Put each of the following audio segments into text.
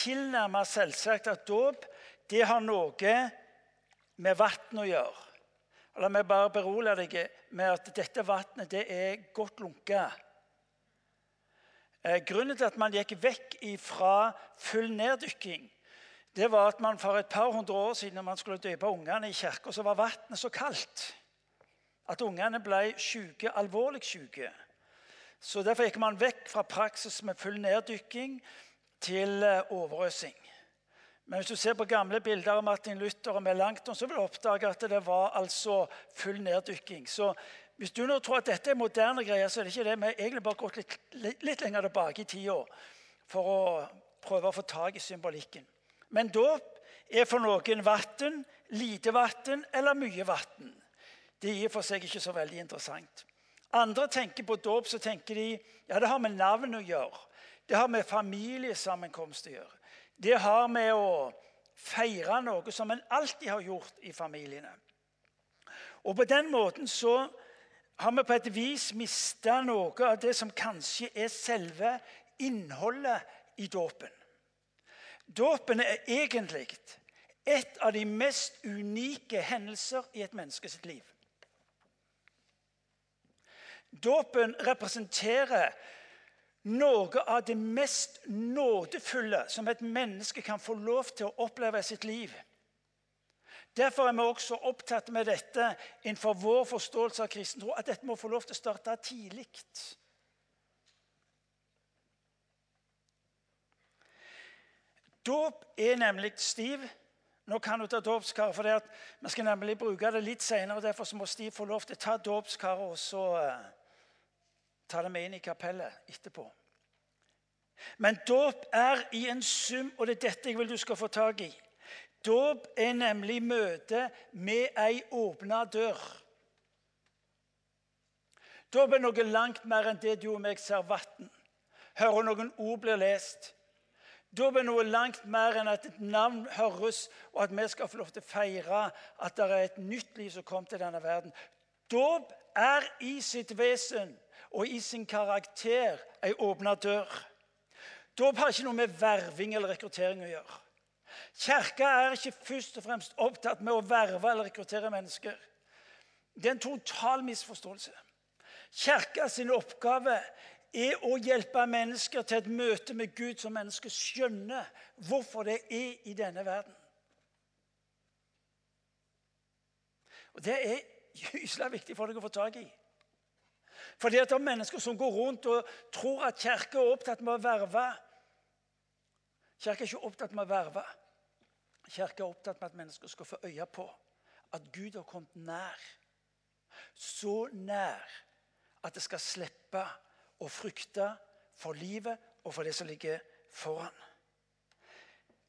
tilnærmet selvsagt at dåp det har noe med vann å gjøre. La meg bare berolige deg med at dette vannet er godt lunket. Eh, grunnen til at man gikk vekk fra full neddykking, det var at man for et par hundre år siden når man skulle døpe ungene i kirka, så var vannet så kaldt at ungene ble syke, alvorlig syke. Så Derfor gikk man vekk fra praksis med full neddykking til eh, overøsing. Men hvis du ser på gamle bilder av Martin Luther og Melanchthon, så vil du oppdage at det var altså full neddykking. Så hvis du nå tror at dette er moderne greier, så er det ikke det. Vi har egentlig bare gått litt, litt, lenger tilbake i tida for å prøve å få tak i symbolikken. Men dåp er for noen vann, lite vann eller mye vann. Det er i og for seg ikke så veldig interessant. Andre tenker på dåp, så tenker de ja, det har med navn å gjøre. Det har med familiesammenkomst å gjøre. Det har med å feire noe som en alltid har gjort i familiene. Og på den måten så har vi på et vis mista noe av det som kanskje er selve innholdet i dåpen. Dåpen er egentlig et av de mest unike hendelser i et menneskes liv. Dåpen representerer noe av det mest nådefulle som et menneske kan få lov til å oppleve i sitt liv. Derfor er vi også opptatt med dette innenfor vår forståelse av kristen tro, at dette må få lov til å starte tidlig. Dåp er nemlig stiv. Nå kan du ta dåpskar, for vi skal nemlig bruke det litt senere. Derfor må Stiv få lov til å ta dåpskaret og så uh, ta det med inn i kapellet etterpå. Men dåp er i en sum, og det er dette jeg vil du skal få tak i. Dåp er nemlig møte med ei åpna dør. Dåp er noe langt mer enn det du og meg ser vann. Hører noen ord blir lest. Dåp er noe langt mer enn at et navn høres, og at vi skal få lov til å feire at det er et nytt liv som kom til denne verden. Dåp er i sitt vesen og i sin karakter ei åpna dør. Dåp har ikke noe med verving eller rekruttering å gjøre. Kirka er ikke først og fremst opptatt med å verve eller rekruttere mennesker. Det er en total misforståelse. Kirka sin oppgave er å hjelpe mennesker til et møte med Gud som mennesker skjønner hvorfor det er i denne verden. Og Det er gyselig viktig for deg å få tak i. Fordi at det er mennesker som går rundt og tror at Kirka er opptatt med å verve. Kirka er ikke opptatt med å verve. Kirka er opptatt med at mennesker skal få øye på at Gud har kommet nær. Så nær at det skal slippe å frykte for livet og for det som ligger foran.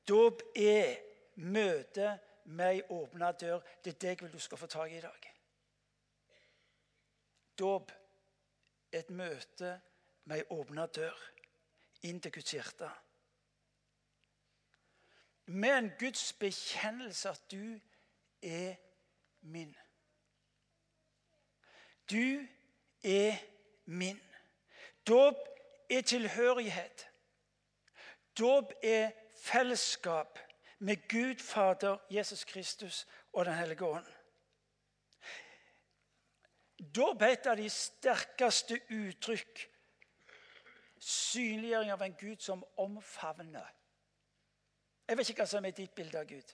Dåp er møte med ei åpna dør. Det er det jeg vil du skal få tak i i dag. Dåp et møte med ei åpna dør inn til Guds hjerte med en Guds bekjennelse at du er min. Du er min. Dåp er tilhørighet. Dåp er fellesskap med Gud Fader, Jesus Kristus og Den hellige ånd. Dåp ble et av de sterkeste uttrykk synliggjøring av en Gud som omfavner. Jeg vet ikke hva som er ditt bilde av Gud.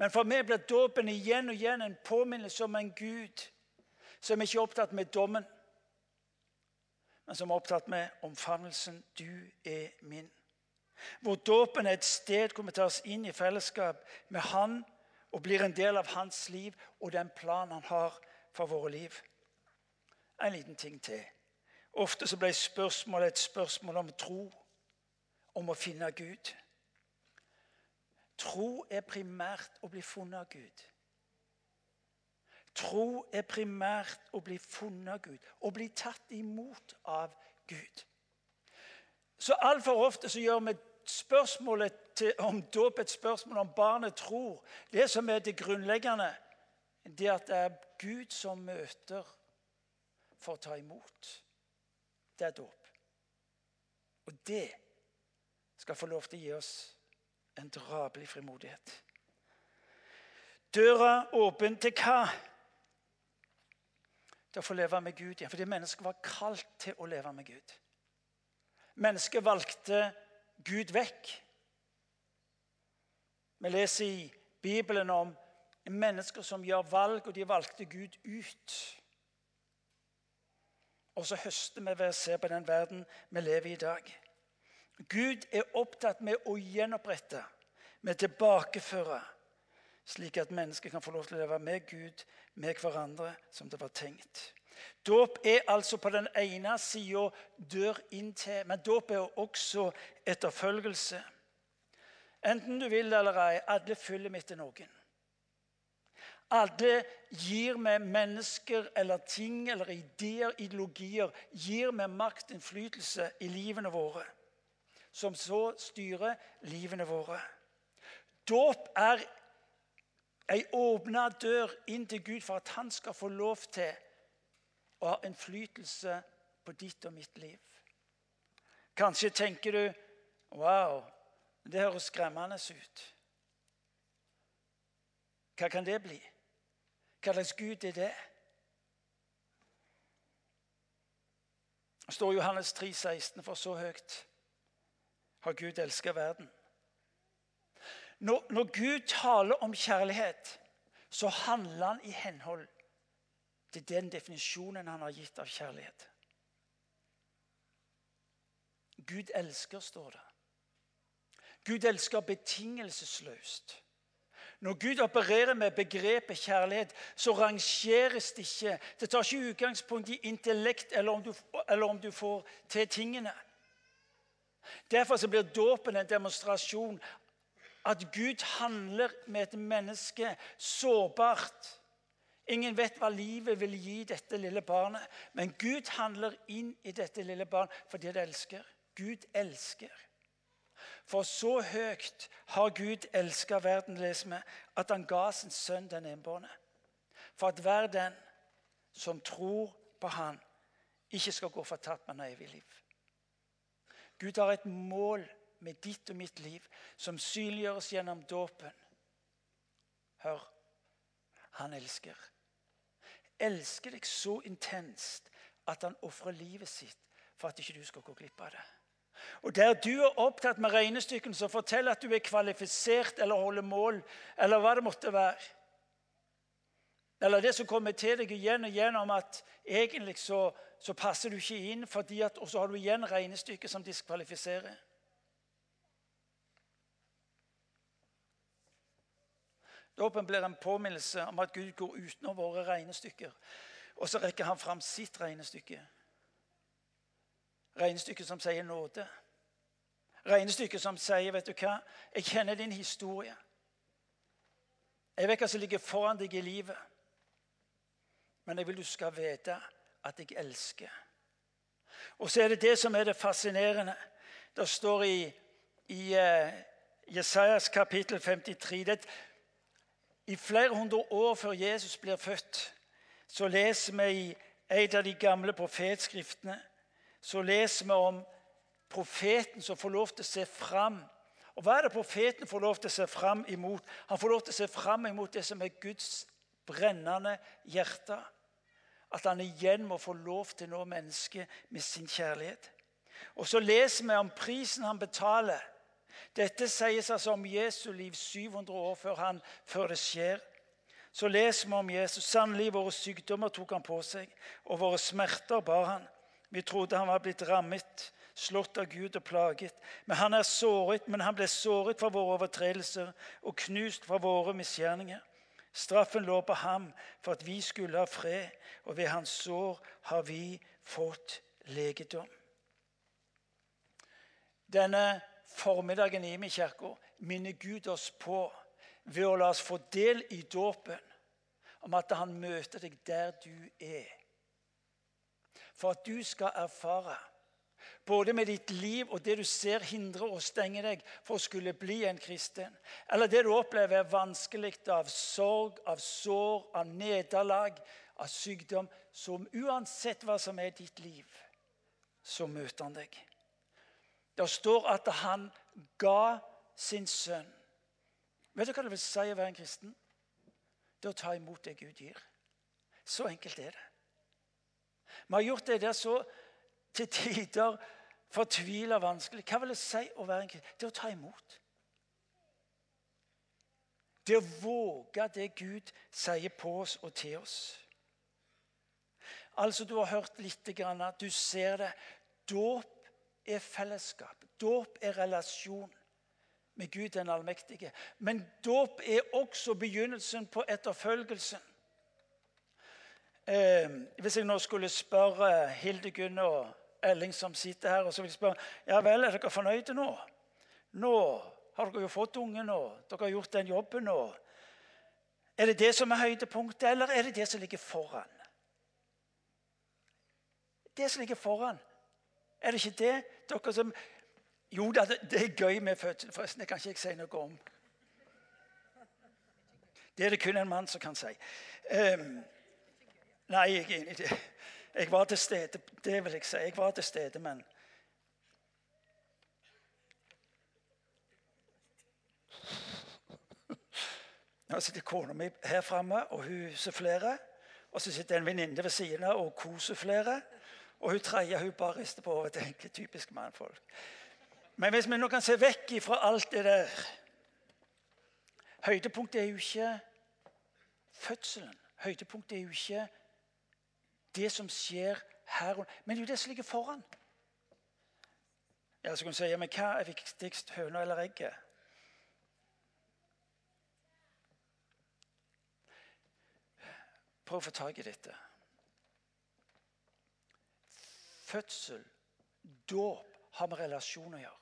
Men for meg blir dåpen igjen og igjen en påminnelse om en Gud som ikke er opptatt med dommen, men som er opptatt med omfavnelsen 'Du er min'. Hvor dåpen er et sted hvor vi tas inn i fellesskap med Han og blir en del av hans liv og den planen han har for våre liv. En liten ting til. Ofte så ble spørsmålet et spørsmål om tro, om å finne Gud. Tro er primært å bli funnet av Gud. Tro er primært å bli funnet av Gud, å bli tatt imot av Gud. Så Altfor ofte så gjør vi spørsmålet til, om dåp et spørsmål om barnet tror. Det som er det grunnleggende, det at det er Gud som møter for å ta imot. Det er dåp. Og det skal få lov til å gi oss en drabelig frimodighet. Døra åpen til hva? Til å få leve med Gud igjen. Fordi mennesket var kalt til å leve med Gud. Mennesket valgte Gud vekk. Vi leser i Bibelen om mennesker som gjør valg, og de valgte Gud ut. Og så høster vi ved å se på den verden vi lever i i dag. Gud er opptatt med å gjenopprette, med tilbakeføre, slik at mennesker kan få lov til å leve med Gud, med hverandre, som det var tenkt. Dåp er altså på den ene sida dør inn til, men dåp er også etterfølgelse. Enten du vil eller ei, alle følger etter noen. Alle gir meg mennesker eller ting eller ideer, ideologier, gir meg makt, innflytelse i livene våre som så styrer livene våre. Dåp er ei åpna dør inn til Gud for at han skal få lov til å ha innflytelse på ditt og mitt liv. Kanskje tenker du Wow, det høres skremmende ut. Hva kan det bli? Hva slags Gud er det? Står Johannes 3, 16, for så høyt har Gud elsket verden. Når, når, Gud taler om kjærlighet, så handler han i henhold til den definisjonen han har gitt av kjærlighet. Gud elsker, står det. Gud elsker betingelsesløst. Når Gud opererer med begrepet kjærlighet, så rangeres det ikke. Det tar ikke utgangspunkt i intellekt eller om du, eller om du får til tingene. Derfor blir dåpen en demonstrasjon at Gud handler med et menneske sårbart. Ingen vet hva livet vil gi dette lille barnet, men Gud handler inn i dette lille barnet fordi det elsker. Gud elsker. For så høyt har Gud elska verden, leser vi, at han ga sin sønn den enbårne. For at hver den som tror på Han, ikke skal gå fortapt, men ha evig liv. Gud har et mål med ditt og mitt liv som synliggjøres gjennom dåpen. Hør han elsker. Elsker deg så intenst at han ofrer livet sitt for at ikke du skal gå glipp av det. Og Der du er opptatt med regnestykkene som forteller at du er kvalifisert eller holder mål, eller hva det måtte være Eller det som kommer til deg igjen og igjen om at egentlig så så passer du ikke inn, fordi at, og så har du igjen regnestykket som diskvalifiserer. Dåpen blir en påminnelse om at Gud går utenom våre regnestykker. Og så rekker han fram sitt regnestykke. Regnestykket som sier nåde. Regnestykket som sier, 'Vet du hva, jeg kjenner din historie.' Jeg vet hva som ligger foran deg i livet. Men jeg vil du skal vite at jeg elsker. Og så er det det som er det fascinerende. Det står i, i uh, Jesajas kapittel 53 det, I flere hundre år før Jesus blir født, så leser vi i en av de gamle profetskriftene så leser vi om profeten som får lov til å se fram. Og Hva er det profeten får lov til å se fram imot? Han får lov til å se fram imot det som er Guds brennende hjerte at han igjen må få lov til å nå mennesket med sin kjærlighet. Og så leser vi om prisen han betaler. Dette sies altså om Jesu liv 700 år før, han, før det skjer. Så leser vi om Jesus. Sannelig, våre sykdommer tok han på seg, og våre smerter bar han. Vi trodde han var blitt rammet, slått av Gud og plaget. Men han er såret, men han ble såret for våre overtredelser og knust for våre misgjerninger. Straffen lå på ham for at vi skulle ha fred, og ved hans sår har vi fått legedom. Denne formiddagen i min kirke minner Gud oss på ved å la oss få del i dåpen, om at han møter deg der du er. For at du skal erfare både med ditt liv og det du ser hindre og stenge deg for å skulle bli en kristen. Eller det du opplever er vanskelig av sorg, av sår, av nederlag, av sykdom. Som uansett hva som er ditt liv, så møter han deg. Det står at han ga sin sønn. Vet du hva det vil si å være en kristen? Det å ta imot det Gud gir. Så enkelt er det. Vi har gjort det der så til tider fortvila vanskelig. Hva vil det si å være en kristen? Det å ta imot. Det å våge det Gud sier på oss og til oss. Altså, Du har hørt litt, du ser det. Dåp er fellesskap. Dåp er relasjon med Gud den allmektige. Men dåp er også begynnelsen på etterfølgelsen. Eh, hvis jeg nå skulle spørre Hildegunn og Elling som sitter her, og så vil jeg spørre ja vel, er dere fornøyde nå? Nå har dere jo fått ungen, og dere har gjort den jobben. og Er det det som er høydepunktet, eller er det det som ligger foran? Det som ligger foran. Er det ikke det? Dere som Jo da, det er gøy med fødsel, forresten. Det kan ikke jeg si noe om. Det er det kun en mann som kan si. Um, nei, jeg er enig i det. Jeg var til stede, det vil jeg si. Jeg var til stede, men Nå sitter kona mi her framme, og hun sufflerer. Og så sitter en venninne ved siden av og kosufflerer. Og hun tredje hun bare rister på hodet. Tenker typisk mannfolk. Men hvis vi nå kan se vekk fra alt det der Høydepunktet er jo ikke fødselen. Høydepunktet er jo ikke det som skjer her og Men det er jo det som ligger foran. Ja, så kan du si, ja, men Hva er viktigst, høna eller egget? Prøv å få tak i dette fødsel, dåp, har med relasjon å gjøre.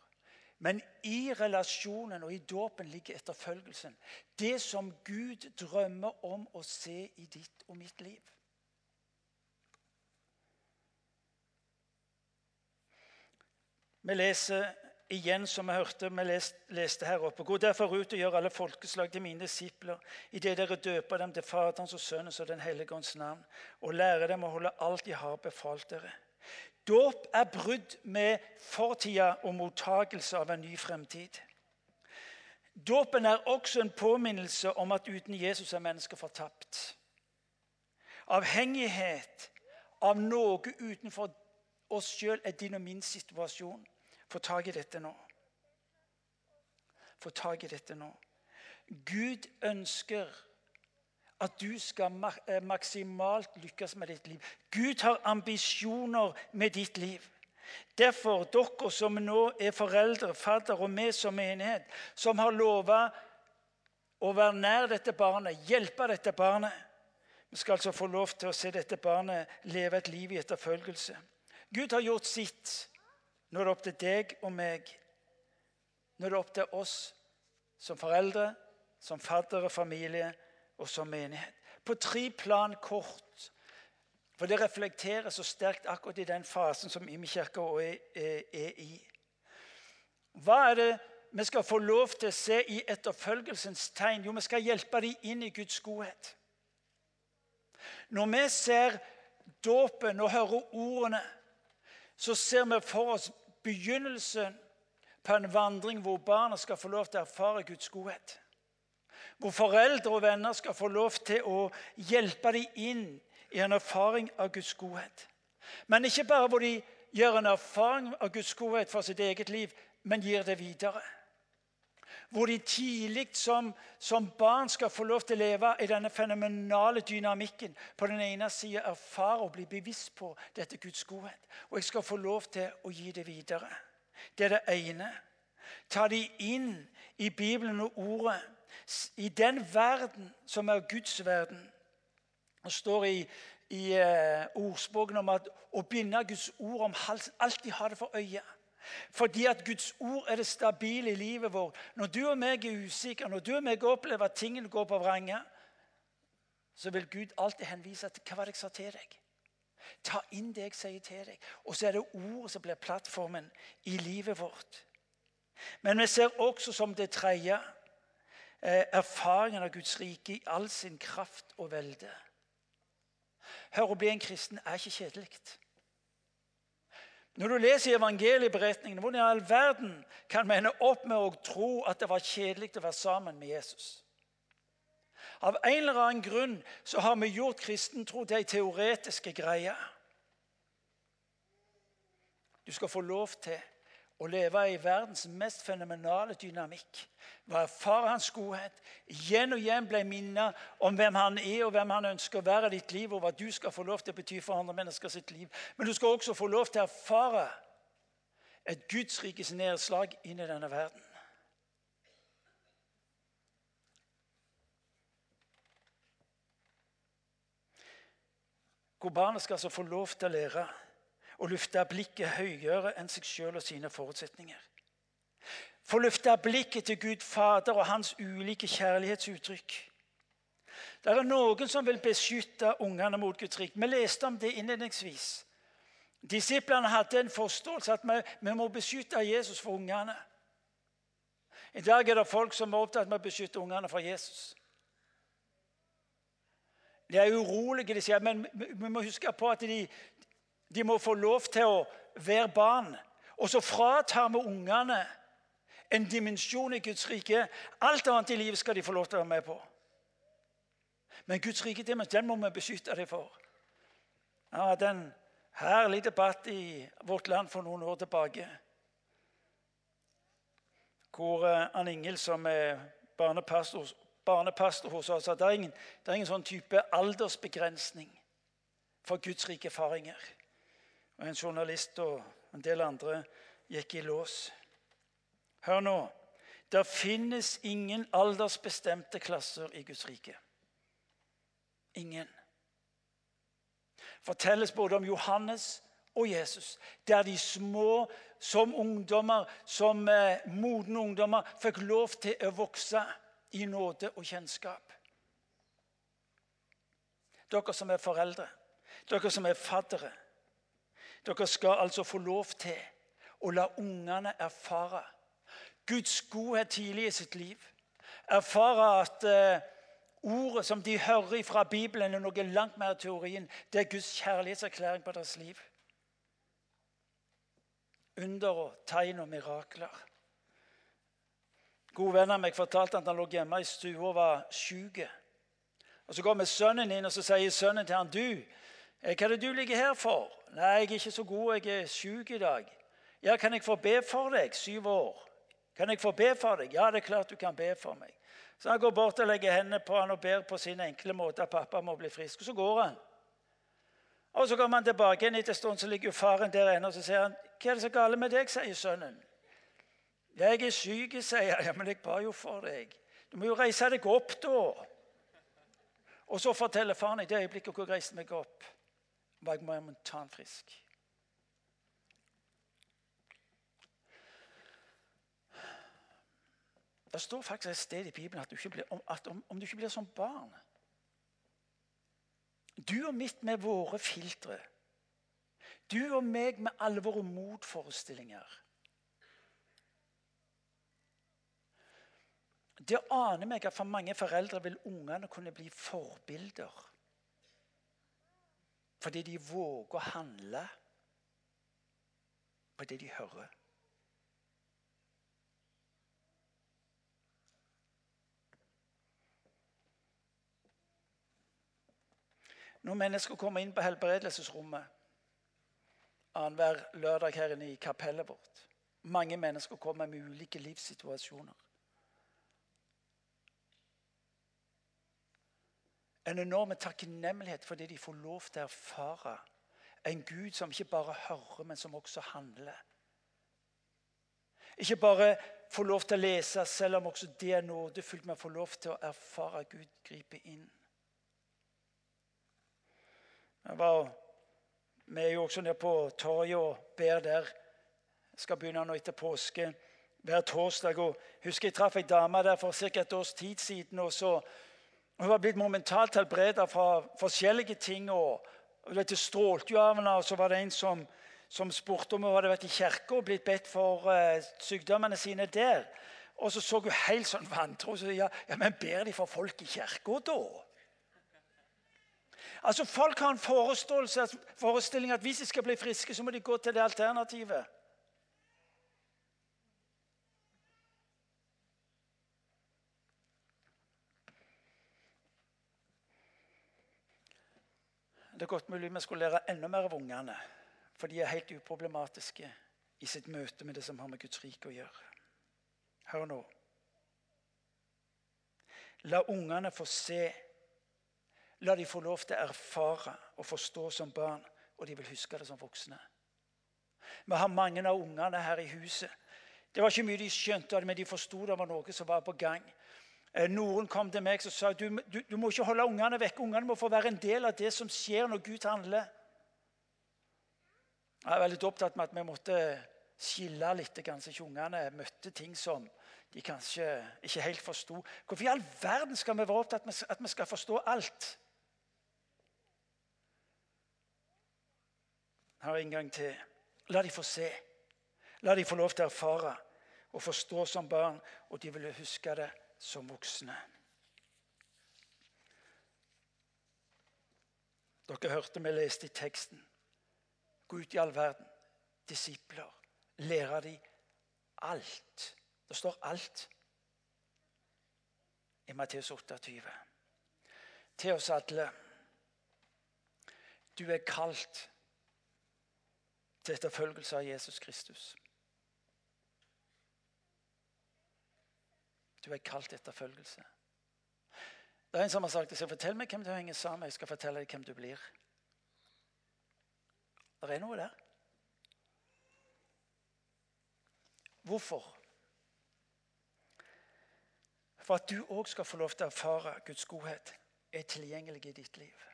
Men i relasjonen og i dåpen ligger etterfølgelsen. Det som Gud drømmer om å se i ditt og mitt liv. Vi leser igjen, som vi hørte, vi leste her oppe. Gå derfor ut og gjør alle folkeslag til mine disipler, idet dere døper dem til Faderens og Sønnens og Den hellige ånds navn, og lærer dem å holde alt de har befalt dere. Dåp er brudd med fortida og mottagelse av en ny fremtid. Dåpen er også en påminnelse om at uten Jesus er mennesker fortapt. Avhengighet av noe utenfor oss sjøl er din og min situasjon. Få tak i dette nå. Få tak i dette nå. Gud ønsker at du skal eh, maksimalt lykkes med ditt liv. Gud har ambisjoner med ditt liv. Derfor, dere som nå er foreldre, fadder og vi som menighet, som har lova å være nær dette barnet, hjelpe dette barnet Vi skal altså få lov til å se dette barnet leve et liv i etterfølgelse. Gud har gjort sitt. Nå er det opp til deg og meg. Nå er det opp til oss som foreldre, som fadder og familie og som menighet. På tre plan kort. For det reflekterer så sterkt akkurat i den fasen som Imekirka er, er, er i. Hva er det vi skal få lov til å se i etterfølgelsens tegn? Jo, vi skal hjelpe dem inn i Guds godhet. Når vi ser dåpen og hører ordene, så ser vi for oss begynnelsen på en vandring hvor barna skal få lov til å erfare Guds godhet hvor foreldre og venner skal få lov til å hjelpe dem inn i en erfaring av Guds godhet. Men ikke bare hvor de gjør en erfaring av Guds godhet for sitt eget liv, men gir det videre. Hvor de tidlig som, som barn skal få lov til å leve i denne fenomenale dynamikken. På den ene sida erfare og bli bevisst på dette Guds godhet. Og jeg skal få lov til å gi det videre. Det er det ene. Ta de inn i Bibelen og Ordet i den verden som er Guds verden. Det står i, i uh, ordspråken om at å binde Guds ord om halsen, alltid ha det for øye. Fordi at Guds ord er det stabile i livet vårt. Når du og meg er usikre, når du og meg opplever at tingene går på vrenge, så vil Gud alltid henvise til hva var det jeg sa til deg. Ta inn det jeg sier til deg. Og så er det ordet som blir plattformen i livet vårt. Men vi ser også som det tredje Eh, erfaringen av Guds rike i all sin kraft og velde. Hør, Å bli en kristen er ikke kjedelig. Når du leser evangelieberetningene, hvordan i all verden kan vi ende opp med å tro at det var kjedelig å være sammen med Jesus? Av en eller annen grunn så har vi gjort kristentro til ei teoretiske greie. Du skal få lov til å leve i verdens mest fenomenale dynamikk. Var erfare hans godhet. Igjen og igjen ble minnet om hvem han er og hvem han ønsker å være i ditt liv, og hva du skal få lov til å bety for andre mennesker sitt liv. Men du skal også få lov til å erfare et Guds rikes nedslag inn i denne verden. Hvor barnet skal altså få lov til å lære og løfte blikket høyere enn seg sjøl og sine forutsetninger. Få løfte blikket til Gud Fader og hans ulike kjærlighetsuttrykk. Det er noen som vil beskytte ungene mot Guds rik. Vi leste om det innledningsvis. Disiplene hadde en forståelse at vi, vi må beskytte Jesus for ungene. I dag er det folk som er opptatt med å beskytte ungene fra Jesus. De er urolige, de sier, men vi må huske på at de, de må få lov til å være barn. Og så fratar vi ungene en dimensjon i Guds rike. Alt annet i livet skal de få lov til å være med på. Men Guds rike den må vi beskytte dem for. Jeg hadde en herlig debatt i vårt land for noen år tilbake. Hvor eh, Ann Ingel, som er barnepastor, barnepastor hos oss, sa det er ingen, det er ingen sånn type aldersbegrensning for Guds rike erfaringer og en journalist og en del andre gikk i lås. Hør nå. Det finnes ingen aldersbestemte klasser i Guds rike. Ingen. Fortelles både om Johannes og Jesus, der de små som ungdommer, som eh, modne ungdommer, fikk lov til å vokse i nåde og kjennskap. Dere som er foreldre, dere som er faddere, dere skal altså få lov til å la ungene erfare Guds godhet tidlig i sitt liv. Erfare at eh, ordet som de hører fra Bibelen, er noe langt mer teorien. Det er Guds kjærlighetserklæring på deres liv. Under og tegn og mirakler. Gode venner av meg fortalte at han lå hjemme i stua og var syk. Og Så går vi sønnen inn, og så sier sønnen til han, du, hva er det du ligger her for? Nei, jeg er ikke så god, jeg er syk i dag. Ja, kan jeg få be for deg? Syv år. Kan jeg få be for deg? Ja, det er klart du kan be for meg. Så han går bort og legger hendene på han og ber på sin enkle måte at pappa må bli frisk. Og så går han. Og Så kommer han tilbake igjen etter stund, så ligger jo faren der ennå. Så sier han, 'Hva er det så gale med deg?' sier sønnen. 'Jeg er syk', sier han. 'Ja, men jeg ba jo for deg.' 'Du må jo reise deg opp, da.' Og så forteller faren i det øyeblikket hvor jeg reiste meg opp var jeg momentant frisk. Det står faktisk et sted i Bibelen at, du blir, at om, om, du ikke blir som barn Du og mitt med våre filtre. Du og meg med alle våre motforestillinger. Det aner meg at for mange foreldre vil ungene kunne bli forbilder. Fordi de våger å handle på det de hører. Når mennesker kommer inn på helbredelsesrommet annenhver lørdag her inne i kapellet vårt Mange mennesker kommer med ulike livssituasjoner. En enorm takknemlighet for det de får lov til å erfare en Gud som ikke bare hører, men som også handler. Ikke bare får lov til å lese, selv om også det er nådefullt, men få lov til å erfare at Gud griper inn. Var, vi er jo også nede på torget og ber der. Jeg skal begynne nå etter påske hver torsdag. og husker Jeg traff ei dame der for ca. et års tid siden. og så hun var blitt momentalt helbreda fra forskjellige ting. og Det strålte jo av henne. og Så var det en som, som spurte om hun hadde vært i kirka og blitt bedt for uh, sykdommene sine der. Og så så hun helt sånn vantro. Så ja, ja, men ber de for folk i kirka da? Altså Folk har en forestilling at hvis de skal bli friske, så må de gå til det alternativet. Det er godt mulig vi skulle lære enda mer av ungene, for de er helt uproblematiske i sitt møte med det som har med Guds rike å gjøre. Hør nå. La ungene få se. La de få lov til å erfare og forstå som barn, og de vil huske det som voksne. Vi har mange av ungene her i huset. Det var ikke mye de skjønte, men de forsto det var noe som var på gang. Eh, noen kom til meg og sa du, du, du må ikke holde ungene vekk. Ungene må få være en del av det som skjer når Gud handler. Jeg er veldig opptatt med at vi måtte skille litt, så ikke ungene møtte ting som de kanskje ikke helt forsto. Hvorfor i all verden skal vi være opptatt med at vi skal forstå alt? Her en gang til. La de få se. La de få lov til å erfare og forstå som barn, og de vil huske det som voksne. Dere hørte vi leste i teksten. Gå ut i all verden. Disipler. Lære de alt. Det står alt i Matteus 28. Til oss alle. Du er kalt til etterfølgelse av Jesus Kristus. Du er kalt etterfølgelse. Det er en som har sagt jeg fortell meg hvem du henger sammen med. Jeg skal fortelle deg hvem du blir. Det er noe der. Hvorfor? For at du òg skal få lov til å erfare Guds godhet, er tilgjengelig i ditt liv.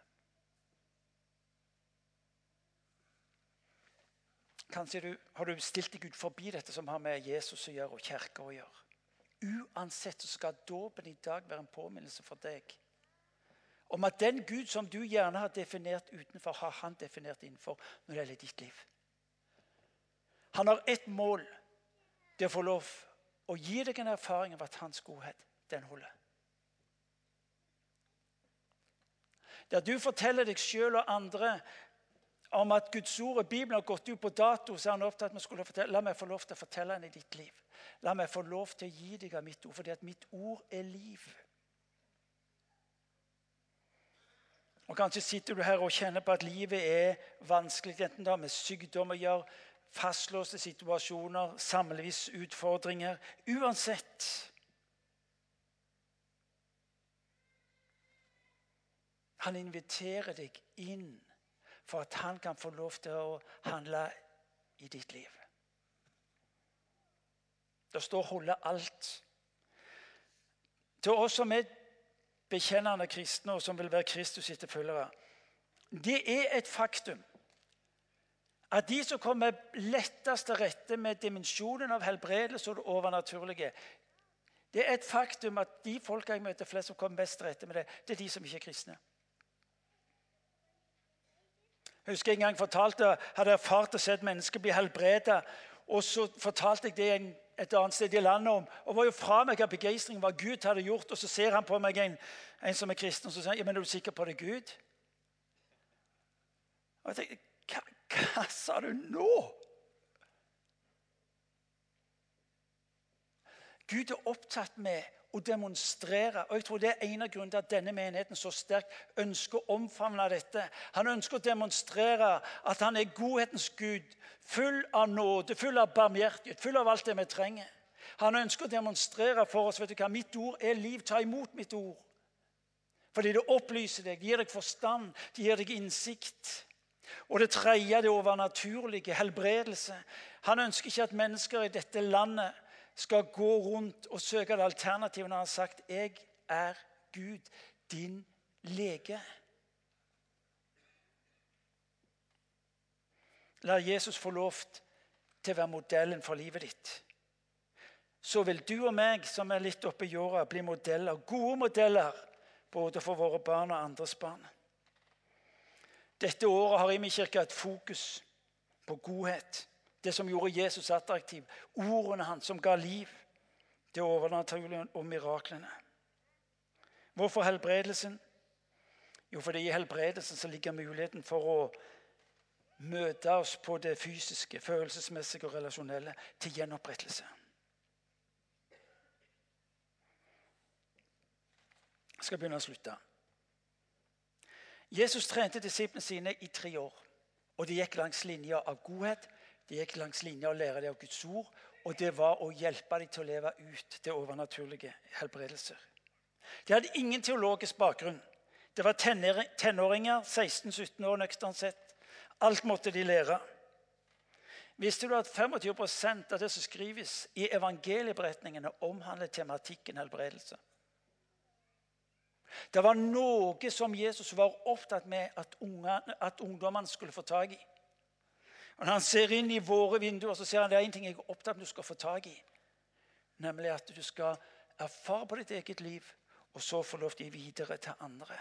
Kanskje du, har du stilt deg ut forbi dette som har med Jesus å gjøre og kirka å gjøre. Uansett så skal dåpen i dag være en påminnelse for deg om at den Gud som du gjerne har definert utenfor, har han definert innenfor når det gjelder ditt liv. Han har ett mål. Det å få lov å gi deg en erfaring av at hans godhet, den holder. Der du forteller deg sjøl og andre om at Guds ord og Bibelen har gått ut på dato, så er han opptatt med å fortelle, la meg få lov til å fortelle henne i ditt liv. La meg få lov til å gi deg av mitt ord, fordi at mitt ord er liv. Og Kanskje sitter du her og kjenner på at livet er vanskelig, enten det har med sykdom å gjøre, fastlåste situasjoner, samlevis utfordringer Uansett. Han inviterer deg inn for at han kan få lov til å handle i ditt liv. Det står 'holde alt'. Til oss som er bekjennende kristne, og som vil være Kristus etterfølgere, det er et faktum at de som kommer lettest til rette med dimensjonen av helbredelse og det overnaturlige Det er et faktum at de folka jeg møter flest som kommer best til rette med det, det er de som ikke er kristne. Jeg husker en gang fortalte, hadde erfart å se et menneske bli helbredet. Og så fortalte jeg det en, et annet sted i landet om. Og var jo fra meg av begeistring hva Gud hadde gjort. Og så ser han på meg, en, en som er kristen, og så sier han, ja, men er du sikker på det, Gud? Og jeg tenkte, hva, hva sa du nå? Gud er opptatt med å demonstrere. Og jeg tror Det er en av grunnene til at denne menigheten så sterkt ønsker å omfavne dette. Han ønsker å demonstrere at han er godhetens Gud, full av nåde, full av barmhjertighet, full av alt det vi trenger. Han ønsker å demonstrere for oss vet du hva, mitt ord er liv. Ta imot mitt ord. Fordi det opplyser deg, det gir deg forstand, det gir deg innsikt. Og det tredje, det overnaturlige, helbredelse. Han ønsker ikke at mennesker i dette landet skal gå rundt og søke et alternativ når han har sagt 'Jeg er Gud, din lege'. La Jesus få lov til å være modellen for livet ditt. Så vil du og meg, som er litt oppe i jorda, bli modeller, gode modeller både for våre barn og andres barn. Dette året har Imi kirke et fokus på godhet det som gjorde Jesus attraktiv. Ordene hans som ga liv. Det overnaturlige og miraklene. Hvorfor helbredelsen? Jo, fordi i helbredelsen så ligger muligheten for å møte oss på det fysiske, følelsesmessige og relasjonelle til gjenopprettelse. Jeg skal begynne å slutte. Jesus trente disiplene sine i tre år. Og De gikk langs linja av godhet, de gikk langs linja og å lære dem av Guds ord, og det var å hjelpe dem til å leve ut det overnaturlige helbredelser. De hadde ingen teologisk bakgrunn. Det var tenåringer, 16-17 år nøkternt sett. Alt måtte de lære. Visste du at 25 av det som skrives i evangelieberetningene, omhandler tematikken helbredelse? Det var noe som Jesus var opptatt med at, at ungdommene skulle få tak i. Og Når han ser inn i våre vinduer, så ser han det er en ting jeg er opptatt av at du skal få tak i. Nemlig at du skal erfare på ditt eget liv, og så få lov til å gi videre til andre.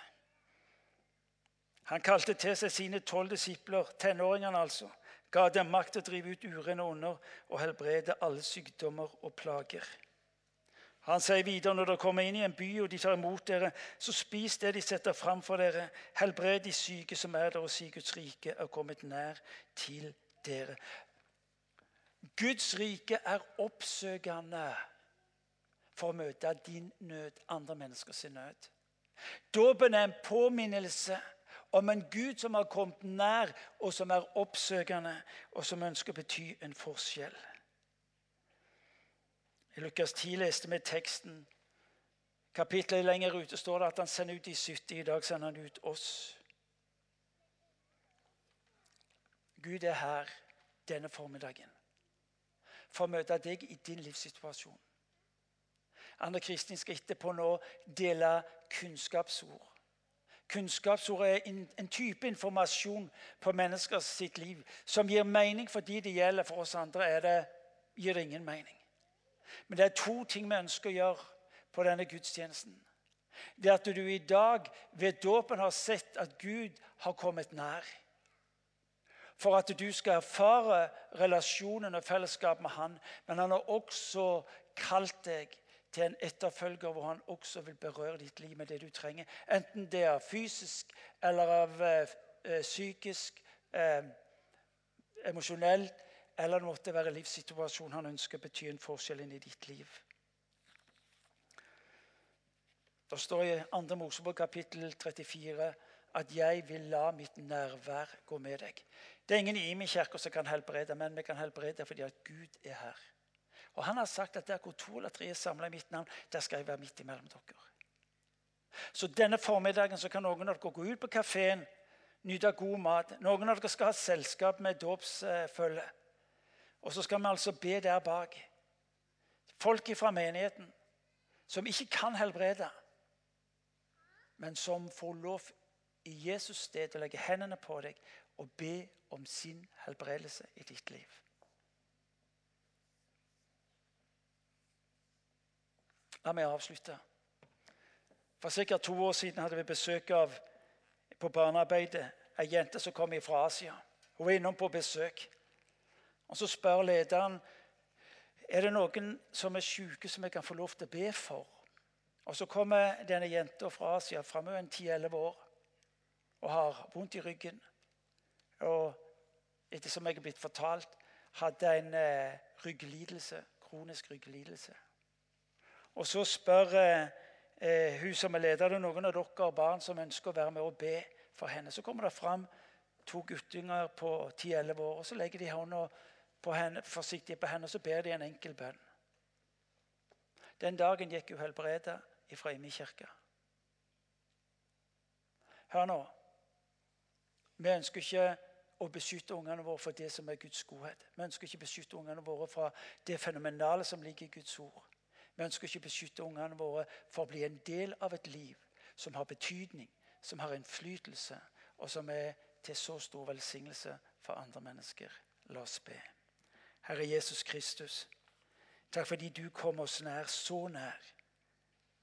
Han kalte til seg sine tolv disipler, tenåringene altså. Ga dem makt til å drive ut urene ånder og helbrede alle sykdommer og plager. Han sier videre når dere kommer inn i en by og de tar imot dere, så spis det de setter fram for dere. Helbred de syke som er der, og si Guds rike er kommet nær til dere. Guds rike er oppsøkende for å møte din nød, andre menneskers nød. Dåpen er en påminnelse om en Gud som har kommet nær, og som er oppsøkende, og som ønsker å bety en forskjell. I Lukas 10 leste vi teksten. Kapitlet lenger ute står det at han sender ut de 70. I dag sender han ut oss. Gud er her denne formiddagen for å møte deg i din livssituasjon. Anne Kristin skal etterpå nå dele kunnskapsord. Kunnskapsord er en type informasjon på menneskers sitt liv som gir mening for de det gjelder. For oss andre det, gir det ingen mening. Men det er to ting vi ønsker å gjøre på denne gudstjenesten. Det er at du i dag ved dåpen har sett at Gud har kommet nær. For at du skal erfare relasjonen og fellesskap med Han. Men han har også kalt deg til en etterfølger hvor han også vil berøre ditt liv med det du trenger. Enten det er fysisk eller av eh, psykisk, eh, emosjonell eller det måtte være livssituasjonen han ønsker betyr en forskjell inn i ditt liv. Det står i 2. Mosebok kapittel 34 at 'jeg vil la mitt nærvær gå med deg'. Det er ingen i min kirke som kan helbrede, men vi kan helbrede fordi at Gud er her. Og han har sagt at der hvor to eller tre er samla i mitt navn, der skal jeg være midt imellom dere. Så denne formiddagen så kan noen av dere gå ut på kafeen, nyte god mat. Noen av dere skal ha selskap med dåpsfølge. Og så skal vi altså be der bak. Folk fra menigheten som ikke kan helbrede, men som får lov i Jesus sted å legge hendene på deg og be om sin helbredelse i ditt liv. La meg avslutte. For ca. to år siden hadde vi besøk av på barnearbeidet ei jente som kom fra Asia. Hun var innom på besøk. Og Så spør lederen er det noen som er syke som jeg kan få lov til å be for. Og Så kommer denne jenta fra Asia fram en 10-11 år og har vondt i ryggen. Og etter som jeg er blitt fortalt, hadde en eh, rygglidelse, kronisk rygglidelse. Og så spør eh, eh, hun som er leder, det noen av dere barn som ønsker å være med og be for henne. Så kommer det fram to guttinger på 10-11 år, og så legger de hånda på henne, forsiktig på henne og så ber de en enkel bønn. Den dagen gikk hun helbreda fra Imi kirke. Hør nå. Vi ønsker ikke å beskytte ungene våre for det som er Guds godhet. Vi ønsker ikke å beskytte ungene våre fra det fenomenale som ligger i Guds ord. Vi ønsker ikke å beskytte ungene våre for å bli en del av et liv som har betydning, som har innflytelse, og som er til så stor velsignelse for andre mennesker. La oss be. Herre Jesus Kristus, takk fordi du kom oss nær, så nær,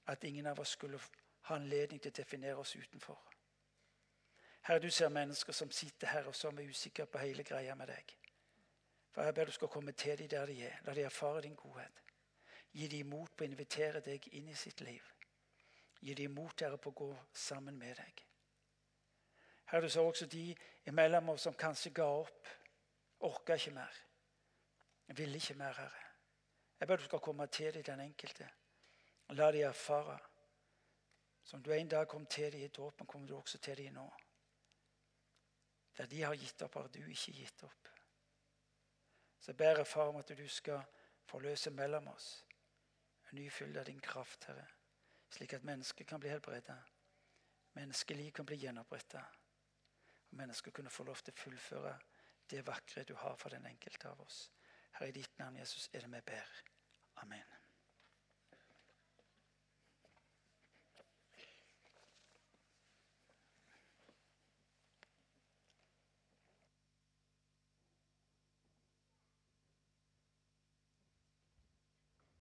at ingen av oss skulle ha anledning til å definere oss utenfor. Herre, du ser mennesker som sitter her og som er usikre på hele greia med deg. For Jeg ber du skal komme til dem der de er. La de erfare din godhet. Gi dem mot på å invitere deg inn i sitt liv. Gi dem mot, Herre, på å gå sammen med deg. Herre, du ser også de imellom oss som kanskje ga opp. Orka ikke mer. Ville ikke mer, Herre. Jeg ber du skal komme til dem, den enkelte. La dem erfare. Som du en dag kom til dem i dåpen, kommer du også til dem nå. Der de har gitt opp, har du ikke gitt opp. Så jeg ber far, om at du skal forløse mellom oss en ny av din kraft, Herre, slik at mennesker kan bli helbredet. Menneskeliv kan bli gjenopprettet. Og mennesker kunne få lov til å fullføre det vakre du har for den enkelte av oss. Herre, i ditt navn, Jesus, er det vi ber. Amen.